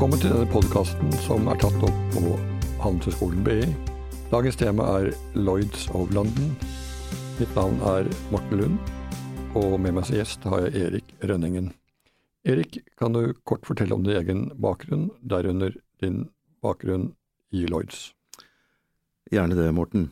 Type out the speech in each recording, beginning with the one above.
Velkommen til denne podkasten som er tatt opp på Handelshøyskolen BI. Dagens tema er Lloyds of London. Mitt navn er Morten Lund, og med meg som gjest har jeg Erik Rønningen. Erik, kan du kort fortelle om din egen bakgrunn, derunder din bakgrunn i Lloyds? Gjerne det, Morten.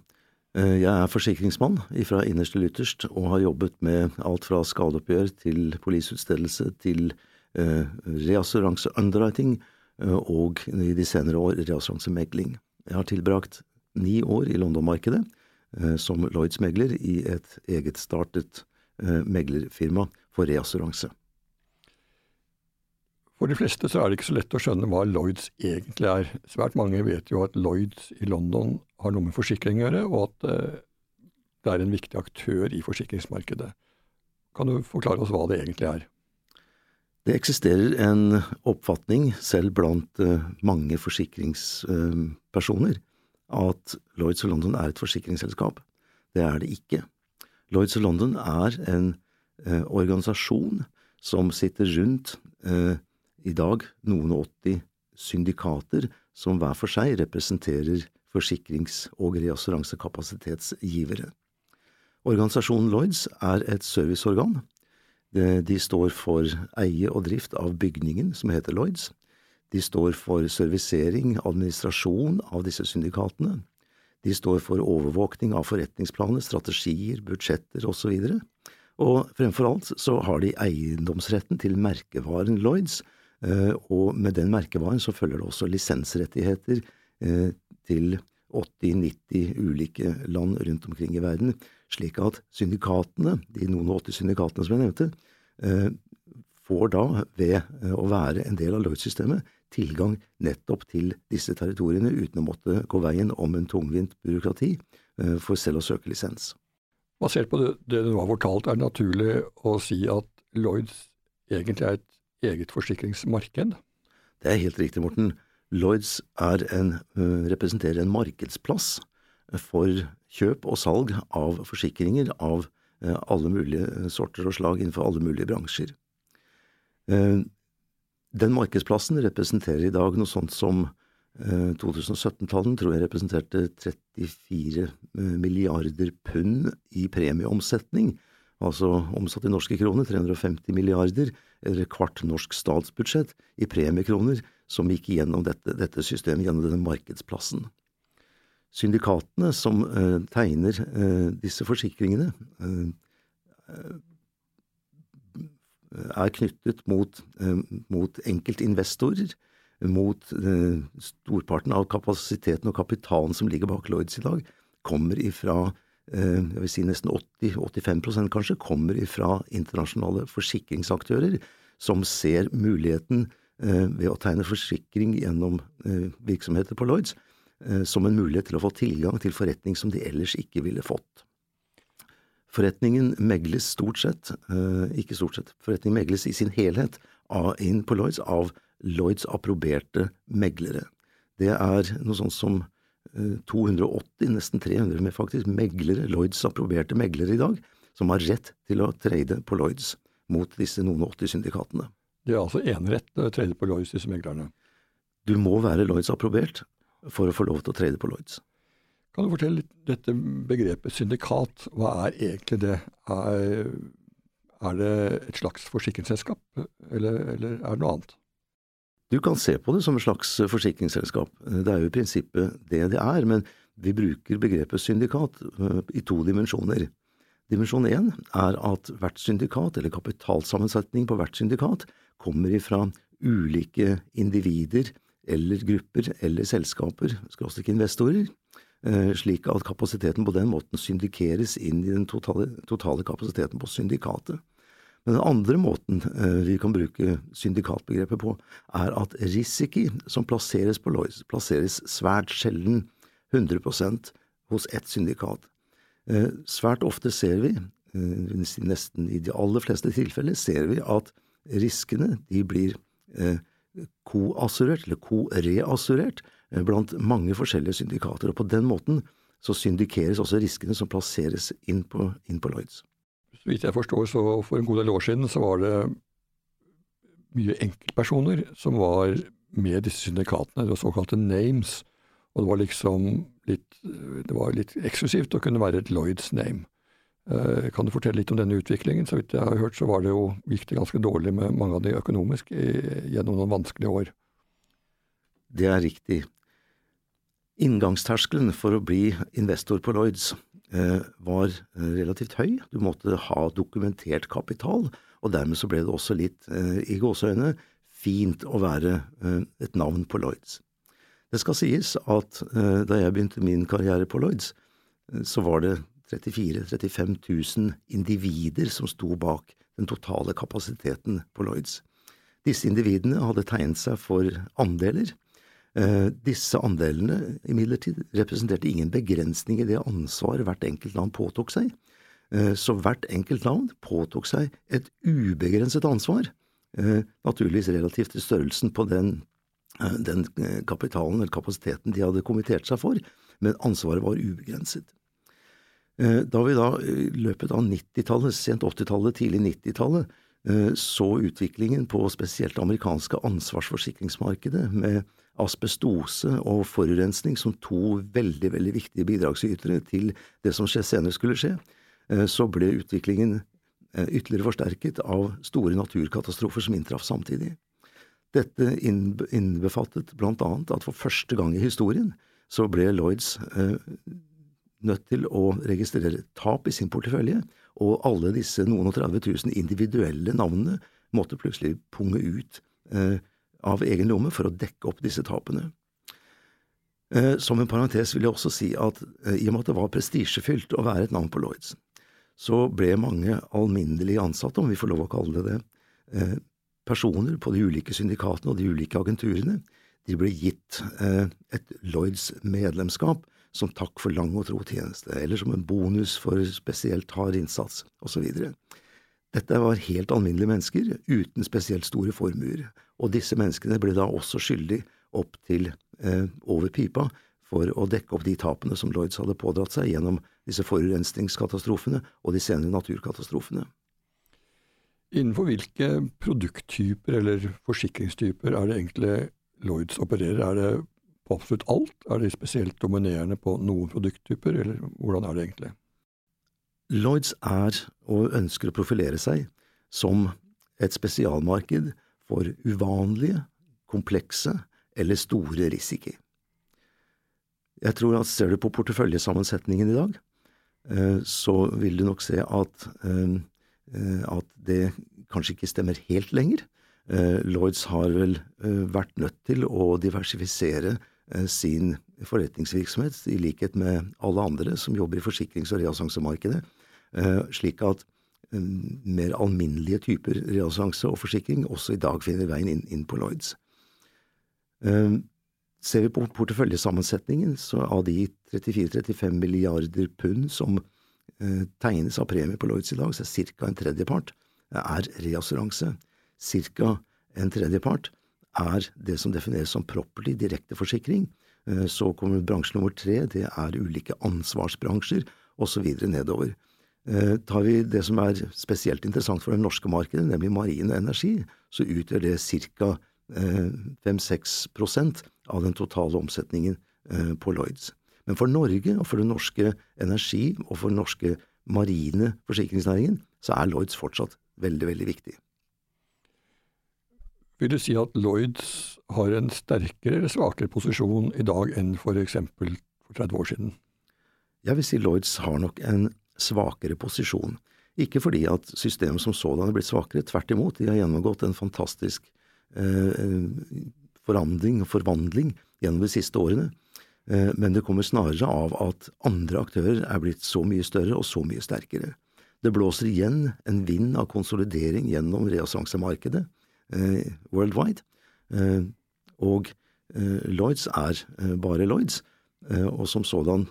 Eh, jeg er forsikringsmann fra innerst til ytterst, og har jobbet med alt fra skadeoppgjør til polisutstedelse til eh, reassuranse underwriting og i de senere år reassuransemegling. Jeg har tilbrakt ni år i London-markedet eh, som Lloyds megler i et egetstartet startet meglerfirma for reassuranse. For de fleste så er det ikke så lett å skjønne hva Lloyds egentlig er. Svært mange vet jo at Lloyds i London har noe med forsikring å gjøre, og at eh, det er en viktig aktør i forsikringsmarkedet. Kan du forklare oss hva det egentlig er? Det eksisterer en oppfatning, selv blant eh, mange forsikringspersoner, at Lloyds of London er et forsikringsselskap. Det er det ikke. Lloyds of London er en eh, organisasjon som sitter rundt eh, i dag noen og åtti syndikater som hver for seg representerer forsikrings- og reassuransekapasitetsgivere. Organisasjonen Lloyds er et serviceorgan. De står for eie og drift av bygningen som heter Lloyds. De står for servisering, administrasjon av disse syndikatene. De står for overvåkning av forretningsplaner, strategier, budsjetter osv. Og, og fremfor alt så har de eiendomsretten til merkevaren Lloyds, eh, og med den merkevaren så følger det også lisensrettigheter eh, til 80–90 ulike land rundt omkring i verden, slik at syndikatene, de noen og 80 syndikatene som jeg nevnte, eh, får da, ved å være en del av Lloyd-systemet, tilgang nettopp til disse territoriene uten å måtte gå veien om en tungvint byråkrati for selv å søke lisens. Basert på det, det du nå har fortalt, er det naturlig å si at Lloyds egentlig er et eget forsikringsmarked? Det er helt riktig, Morten. Lloyds en, representerer en markedsplass for kjøp og salg av forsikringer av alle mulige sorter og slag innenfor alle mulige bransjer. Den markedsplassen representerer i dag noe sånt som 2017-tallene tror jeg representerte 34 milliarder pund i premieomsetning, altså omsatt i norske kroner 350 milliarder, eller kvart norsk statsbudsjett i premiekroner som gikk gjennom dette, dette systemet, gjennom denne markedsplassen. Syndikatene som eh, tegner eh, disse forsikringene, eh, er knyttet mot, mot enkeltinvestorer, mot storparten av kapasiteten og kapitalen som ligger bak Lloyds i dag, kommer ifra jeg vil si nesten 80-85% kanskje, kommer ifra internasjonale forsikringsaktører som ser muligheten ved å tegne forsikring gjennom virksomheter på Lloyds, som en mulighet til å få tilgang til forretning som de ellers ikke ville fått. Forretningen megles stort sett, ikke stort sett, forretningen megles i sin helhet inn på Lloyds av Lloyds approberte meglere. Det er noe sånt som 280, nesten 300 med faktisk meglere, Lloyds approberte meglere i dag, som har rett til å trade på Lloyds mot disse noen og 80 syndikatene. De har altså enerett til å trade på Lloyds, disse meglerne? Du må være Lloyds approbert for å få lov til å trade på Lloyds. Kan du fortelle litt dette begrepet syndikat, hva er egentlig det? Er, er det et slags forsikringsselskap, eller, eller, er det noe annet? Du kan se på det som et slags forsikringsselskap. Det er jo i prinsippet det det er, men vi bruker begrepet syndikat i to dimensjoner. Dimensjon én er at hvert syndikat, eller kapitalsammensetning på hvert syndikat, kommer ifra ulike individer eller grupper eller selskaper, skråstrek investorer, Eh, slik at kapasiteten på den måten syndikeres inn i den totale, totale kapasiteten på syndikatet. Men den andre måten eh, vi kan bruke syndikatbegrepet på, er at risiki som plasseres på Lois, plasseres svært sjelden 100% hos ett syndikat. Eh, svært ofte ser vi, nesten i de aller fleste tilfeller, ser vi at riskene de blir koassurert, eller koreassurert, Eh, blant mange forskjellige syndikater, og på den måten så syndikeres også riskene som plasseres inn på, inn på Lloyds. Så vidt jeg forstår, så for en god del år siden så var det mye enkeltpersoner som var med disse syndikatene. Det var såkalte names. Og det var liksom litt, det var litt eksklusivt å kunne være et Lloyds name. Eh, kan du fortelle litt om denne utviklingen? Så vidt jeg har hørt, så var det jo, gikk det ganske dårlig med mange av de økonomisk gjennom noen vanskelige år. Det er riktig. Inngangsterskelen for å bli investor på Lloyds eh, var eh, relativt høy. Du måtte ha dokumentert kapital, og dermed så ble det også litt, i gåseøyne, fint å være et navn på Lloyds. Det skal sies at da jeg begynte min karriere på Lloyds, så var det 34 000-35 000 individer som sto bak den totale kapasiteten på Lloyds. Disse individene hadde tegnet seg for andeler. Eh, disse andelene imidlertid representerte ingen begrensning i det ansvaret hvert enkelt land påtok seg. Eh, så hvert enkelt land påtok seg et ubegrenset ansvar, eh, naturligvis relativt til størrelsen på den, den kapitalen eller kapasiteten de hadde kommittert seg for, men ansvaret var ubegrenset. Eh, da vi da i løpet av 90-tallet, sent 80-tallet, tidlig 90-tallet, eh, så utviklingen på spesielt det amerikanske ansvarsforsikringsmarkedet med asbestose og forurensning som to veldig, veldig viktige bidragsytere til det som senere skulle skje, eh, så ble utviklingen ytterligere forsterket av store naturkatastrofer som inntraff samtidig. Dette innbefattet blant annet at for første gang i historien så ble Lloyds nødt til å registrere tap i sin portefølje, og alle disse noen og 30 000 individuelle navnene måtte plutselig punge ut eh, av egen lomme for å dekke opp disse tapene. Eh, som en parentes vil jeg også si at eh, i og med at det var prestisjefylt å være et navn på Lloyds, så ble mange alminnelige ansatte, om vi får lov å kalle det det, eh, personer på de ulike syndikatene og de ulike agenturene, de ble gitt eh, et Lloyds medlemskap som takk for lang og tro tjeneste, eller som en bonus for spesielt hard innsats, osv. Dette var helt alminnelige mennesker uten spesielt store formuer, og disse menneskene ble da også skyldig opp til eh, over pipa for å dekke opp de tapene som Lloyds hadde pådratt seg gjennom disse forurensningskatastrofene og de senere naturkatastrofene. Innenfor hvilke produkttyper eller forsikringstyper er det egentlig Lloyds opererer? Er det på absolutt alt? Er de spesielt dominerende på noen produkttyper, eller hvordan er det egentlig? Lloyds er, og ønsker å profilere seg, som et spesialmarked for uvanlige, komplekse eller store risikoer. Jeg tror at ser du på porteføljesammensetningen i dag, eh, så vil du nok se at, eh, eh, at det kanskje ikke stemmer helt lenger. Lloyds har vel vært nødt til å diversifisere sin forretningsvirksomhet, i likhet med alle andre som jobber i forsikrings- og reassansemarkedet, eh, slik at eh, mer alminnelige typer reassanse og forsikring også i dag finner veien inn, inn på Lloyds. Ser vi på porteføljesammensetningen, så av de 34-35 milliarder pund som tegnes av premie på Lloyds i dag, så er ca. en tredjepart er reassuranse. Ca. en tredjepart er det som defineres som property, direkteforsikring. Eh, så kommer bransje nummer tre, det er ulike ansvarsbransjer, osv. nedover. Eh, tar vi det som er spesielt interessant for det norske markedet, nemlig marin energi, så utgjør det ca. 5-6 eh, av den totale omsetningen på Lloyds. Men for Norge og for den norske energi og for den norske marine forsikringsnæringen, så er Lloyds fortsatt veldig, veldig viktig. Vil du si at Lloyds har en sterkere eller svakere posisjon i dag enn for eksempel for 30 år siden? Jeg vil si Lloyds har nok en svakere posisjon. Ikke fordi at systemet som sådan er blitt svakere, tvert imot. De har gjennomgått en fantastisk eh, forandring og forvandling gjennom de siste årene. Eh, men det kommer snarere av at andre aktører er blitt så mye større og så mye sterkere. Det blåser igjen en vind av konsolidering gjennom reassansemarkedet. Eh, worldwide. Eh, og eh, Lloyds er bare Lloyds, og som sådan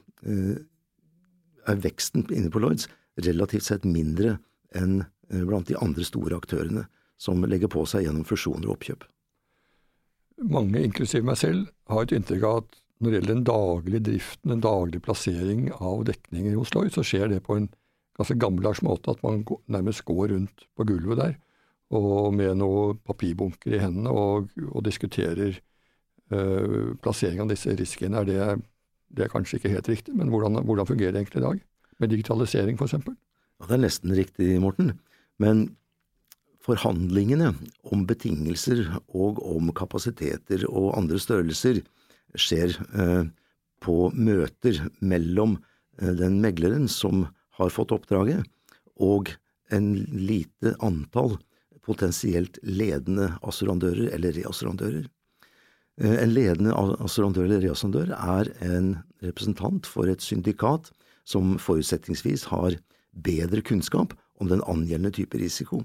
er veksten inne på Lloyds relativt sett mindre enn blant de andre store aktørene som legger på seg gjennom fusjoner og oppkjøp. Mange, inklusiv meg selv, har et inntrykk av at når det gjelder den daglige driften, den daglige plassering av dekninger hos Lloyd, så skjer det på en ganske gammeldags måte, at man nærmest går rundt på gulvet der og med noen papirbunker i hendene og, og diskuterer uh, plassering av disse risikoene, er det, det er kanskje ikke helt riktig, men hvordan, hvordan fungerer det egentlig i dag? Med digitalisering, f.eks.? Ja, det er nesten riktig, Morten. Men forhandlingene om betingelser og om kapasiteter og andre størrelser skjer eh, på møter mellom eh, den megleren som har fått oppdraget, og en lite antall potensielt ledende assurandører eller reassurandører. Eh, en ledende assurandør eller reassurandør er en representant for et syndikat som forutsetningsvis har bedre kunnskap om den angjeldende type risiko.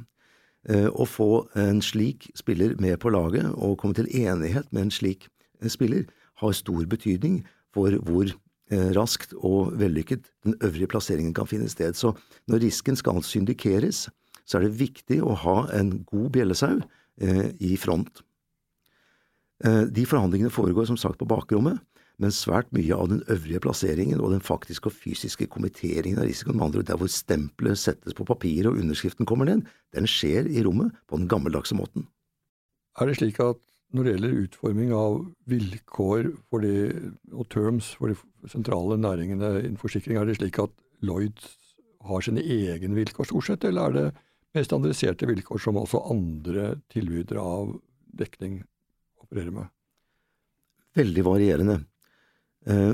Eh, å få en slik spiller med på laget og komme til enighet med en slik eh, spiller har stor betydning for hvor raskt og vellykket den øvrige plasseringen kan finne sted. Så når risken skal syndikeres, så er det viktig å ha en god bjellesau i front. De forhandlingene foregår som sagt på bakrommet, men svært mye av den øvrige plasseringen og den faktiske og fysiske kommenteringen av risikoen, med andre ord der hvor stempelet settes på papiret og underskriften kommer ned, den skjer i rommet på den gammeldagse måten. Er det slik at når det gjelder utforming av vilkår de, og terms for de sentrale næringene innen forsikring, er det slik at Lloyd har sine egne vilkår stort sett, eller er det mer standardiserte vilkår som også andre tilbydere av dekning opererer med? Veldig varierende. Eh,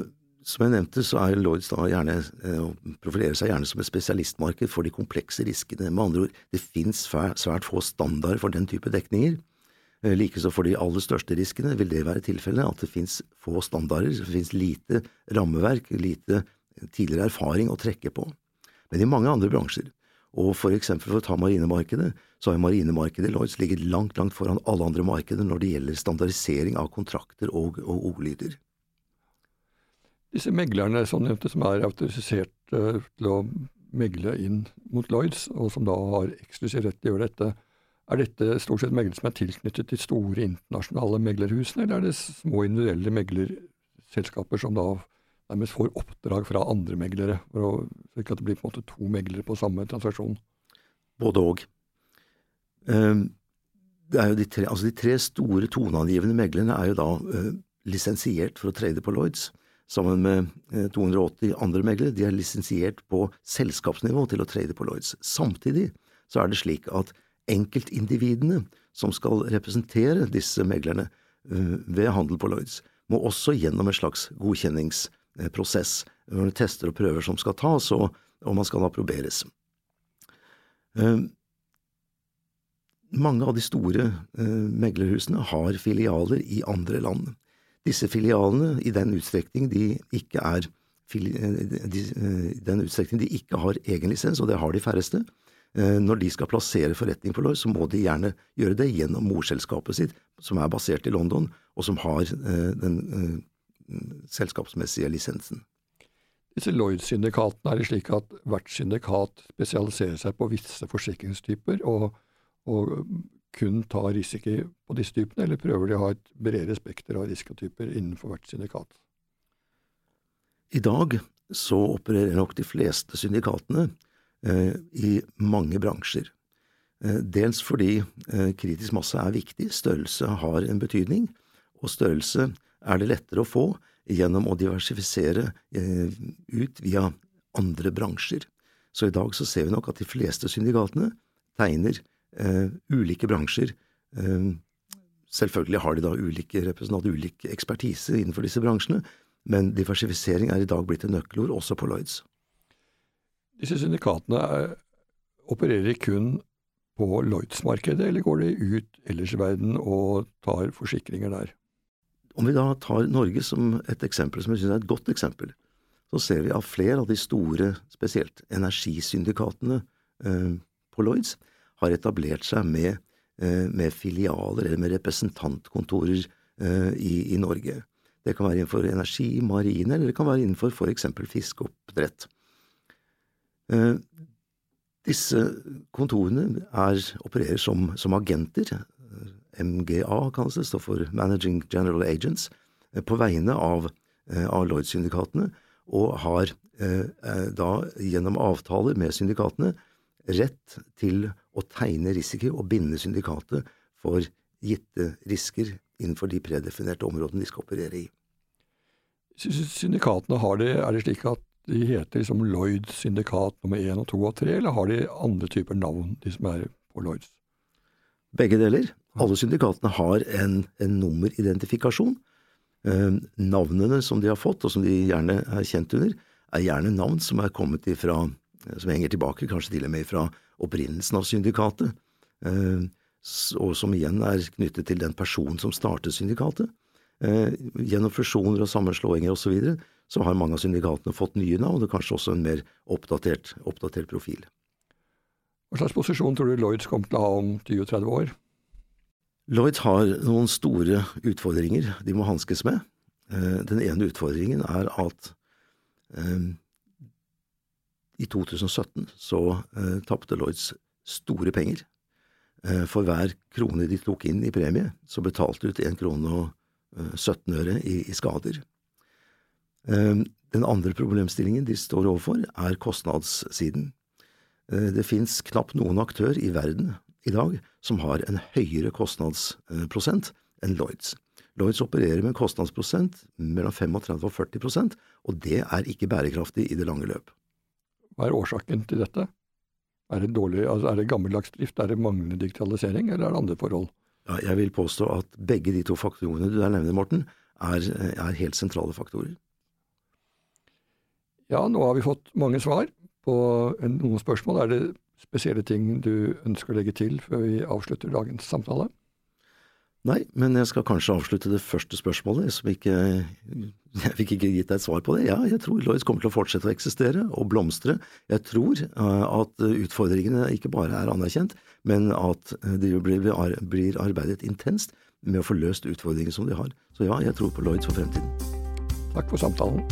som jeg nevnte, så er Lloyds da gjerne eh, profilerer seg gjerne som et spesialistmarked for de komplekse riskene. Med andre ord, det finnes svært få standarder for den type dekninger. Eh, likeså for de aller største riskene vil det være tilfellet at det finnes få standarder, det finnes lite rammeverk, lite tidligere erfaring å trekke på. Men i mange andre bransjer, og for eksempel for å ta marinemarkedet, så har marinemarkedet Lloyds ligget langt, langt foran alle andre markeder når det gjelder standardisering av kontrakter og, og ordlyder. Disse meglerne som nevnte, som er autorisert uh, til å megle inn mot Lloyds, og som da har eksklusiv rett til å gjøre dette, er dette stort sett meglere som er tilknyttet til store internasjonale meglerhusene, eller er det små individuelle meglerselskaper som da nærmest får oppdrag fra andre meglere, for å, slik at det blir på en måte to meglere på samme transaksjon? Både og. Um, det er jo de tre, altså de tre store toneangivende meglerne er jo da uh, lisensiert for å trade på Lloyds sammen med 280 eh, andre meglere. De er lisensiert på selskapsnivå til å trade på Lloyds. Samtidig så er det slik at enkeltindividene som skal representere disse meglerne eh, ved handel på Lloyds, må også gjennom en slags godkjenningsprosess. Tester og prøver som skal tas, og, og man skal approberes. Eh, mange av de store meglerhusene har filialer i andre land. Disse filialene, i den utstrekning de ikke er de, den utstrekning de ikke har egen lisens, og det har de færreste, eh, når de skal plassere forretning for Lloyd, så må de gjerne gjøre det gjennom morselskapet sitt, som er basert i London, og som har eh, den eh, selskapsmessige lisensen. Disse Lloyd-syndikatene er det slik at hvert syndikat spesialiserer seg på visse forsikringstyper, og, og kun tar risiko på disse typene, eller prøver de å ha et bredere spekter av risikotyper innenfor hvert syndikat? I dag så opererer nok de fleste syndikatene eh, i mange bransjer. Eh, dels fordi eh, kritisk masse er viktig, størrelse har en betydning, og størrelse er det lettere å få gjennom å diversifisere eh, ut via andre bransjer. Så i dag så ser vi nok at de fleste syndikatene tegner eh, ulike bransjer. Eh, selvfølgelig har de da ulike representanter, ulik ekspertise innenfor disse bransjene, men diversifisering er i dag blitt et nøkkelord, også på Lloyds. Disse syndikatene er, opererer kun på Lloyds-markedet, eller går de ut ellers i verden og tar forsikringer der? Om vi da tar Norge som et eksempel, som jeg synes er et godt eksempel, så ser vi at flere av de store, spesielt energisyndikatene eh, på Lloyds, har etablert seg med, eh, med filialer eller med representantkontorer eh, i, i, Norge. Det kan være innenfor energi, marine, eller det kan være innenfor for eksempel fiskeoppdrett. Eh, disse kontorene er, opererer som, som, agenter, MGA kalles det, står for Managing General Agents, på vegne av, av Lloyd-syndikatene, og har da gjennom avtaler med syndikatene rett til å tegne risiko og binde syndikatet for gitte risker innenfor de predefinerte områdene de skal operere i. Syndikatene, har det, er det slik at de heter liksom Lloyd syndikat nummer én og to og tre, eller har de andre typer navn, de som er på Lloyds? Begge deler. Alle syndikatene har en, en nummeridentifikasjon. Eh, navnene som de har fått, og som de gjerne er kjent under, er gjerne navn som er kommet ifra, som henger tilbake, kanskje til og med fra opprinnelsen av syndikatet, eh, og som igjen er knyttet til den personen som startet syndikatet. Eh, gjennom fusjoner og sammenslåinger osv. Så, videre, så har mange av syndikatene fått nye navn, og kanskje også en mer oppdatert, oppdatert profil. Hva slags posisjon tror du Lloyds kommer til å ha om 20-30 år? Lloyds har noen store utfordringer de må hanskes med. Eh, den ene utfordringen er at um, i 2017 så uh, tapte Lloyds store penger. For hver krone de tok inn i premie, så betalte ut 1 krone og 17 øre i, i skader. Den andre problemstillingen de står overfor, er kostnadssiden. Eh, det fins knapt noen aktør i verden i dag som har en høyere kostnadsprosent enn Lloyds. Lloyds opererer med en kostnadsprosent mellom 35 og 40% og det er ikke bærekraftig i det lange løp. Hva er årsaken til dette? Er det, dårlig, altså er det gammeldags drift, er det manglende digitalisering, eller er det andre forhold? Ja, jeg vil påstå at begge de to faktorene du der nevner, Morten, er, er helt sentrale faktorer. Ja, nå har vi fått mange svar på noen spørsmål. Er det spesielle ting du ønsker å legge til før vi avslutter dagens samtale? Nei, men jeg skal kanskje avslutte det første spørsmålet, som ikke Jeg fikk ikke gitt deg et svar på det. Ja, jeg tror Lloyds kommer til å fortsette å eksistere og blomstre. Jeg tror uh, at utfordringene ikke bare er anerkjent, men at det blir, blir arbeidet intenst med å få løst utfordringer som de har. Så ja, jeg tror på Lloyds for fremtiden. Takk for samtalen.